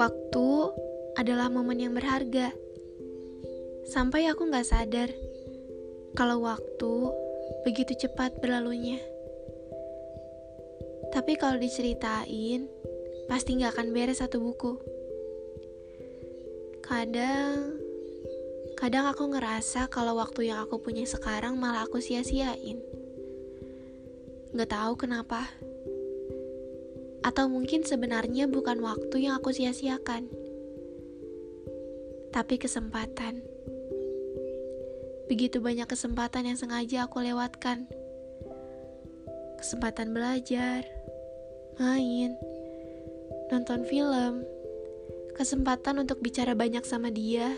Waktu adalah momen yang berharga. Sampai aku gak sadar kalau waktu begitu cepat berlalunya. Tapi kalau diceritain, pasti gak akan beres satu buku. Kadang, kadang aku ngerasa kalau waktu yang aku punya sekarang malah aku sia-siain. Gak tahu kenapa. Atau mungkin sebenarnya bukan waktu yang aku sia-siakan, tapi kesempatan. Begitu banyak kesempatan yang sengaja aku lewatkan. Kesempatan belajar, main, nonton film, kesempatan untuk bicara banyak sama dia,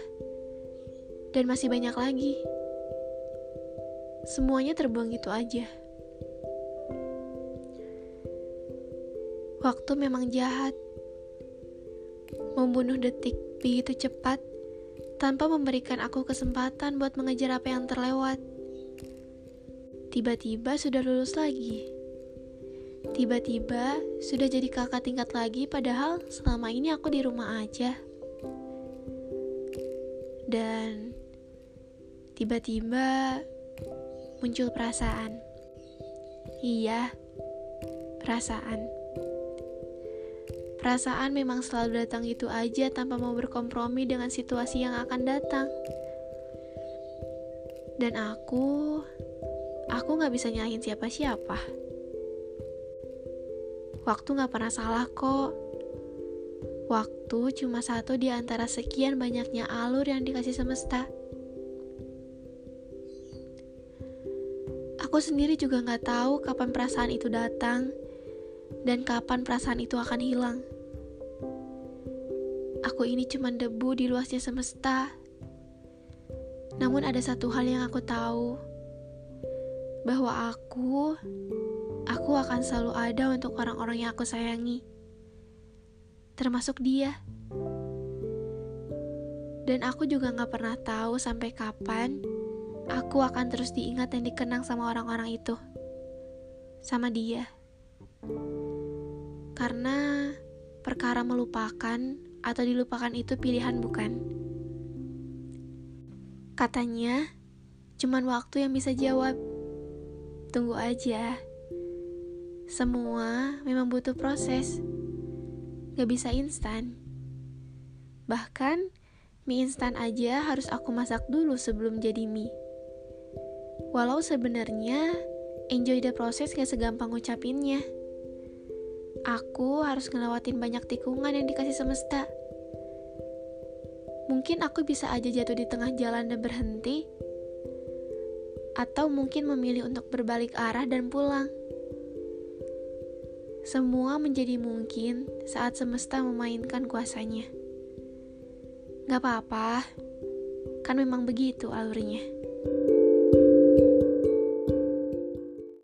dan masih banyak lagi. Semuanya terbuang gitu aja. Waktu memang jahat, membunuh detik begitu cepat tanpa memberikan aku kesempatan buat mengejar apa yang terlewat. Tiba-tiba sudah lulus lagi. Tiba-tiba sudah jadi kakak tingkat lagi padahal selama ini aku di rumah aja. Dan tiba-tiba muncul perasaan. Iya, perasaan. Perasaan memang selalu datang itu aja tanpa mau berkompromi dengan situasi yang akan datang. Dan aku, aku gak bisa nyalahin siapa-siapa. Waktu gak pernah salah kok. Waktu cuma satu di antara sekian banyaknya alur yang dikasih semesta. Aku sendiri juga gak tahu kapan perasaan itu datang dan kapan perasaan itu akan hilang. Aku ini cuma debu di luasnya semesta. Namun ada satu hal yang aku tahu, bahwa aku, aku akan selalu ada untuk orang-orang yang aku sayangi, termasuk dia. Dan aku juga gak pernah tahu sampai kapan aku akan terus diingat dan dikenang sama orang-orang itu, sama dia. Karena perkara melupakan atau dilupakan itu pilihan bukan? Katanya, cuman waktu yang bisa jawab. Tunggu aja. Semua memang butuh proses. Gak bisa instan. Bahkan, mie instan aja harus aku masak dulu sebelum jadi mie. Walau sebenarnya enjoy the process gak segampang ngucapinnya. Aku harus ngelewatin banyak tikungan yang dikasih semesta. Mungkin aku bisa aja jatuh di tengah jalan dan berhenti, atau mungkin memilih untuk berbalik arah dan pulang. Semua menjadi mungkin saat semesta memainkan kuasanya. Gak apa-apa, kan memang begitu alurnya.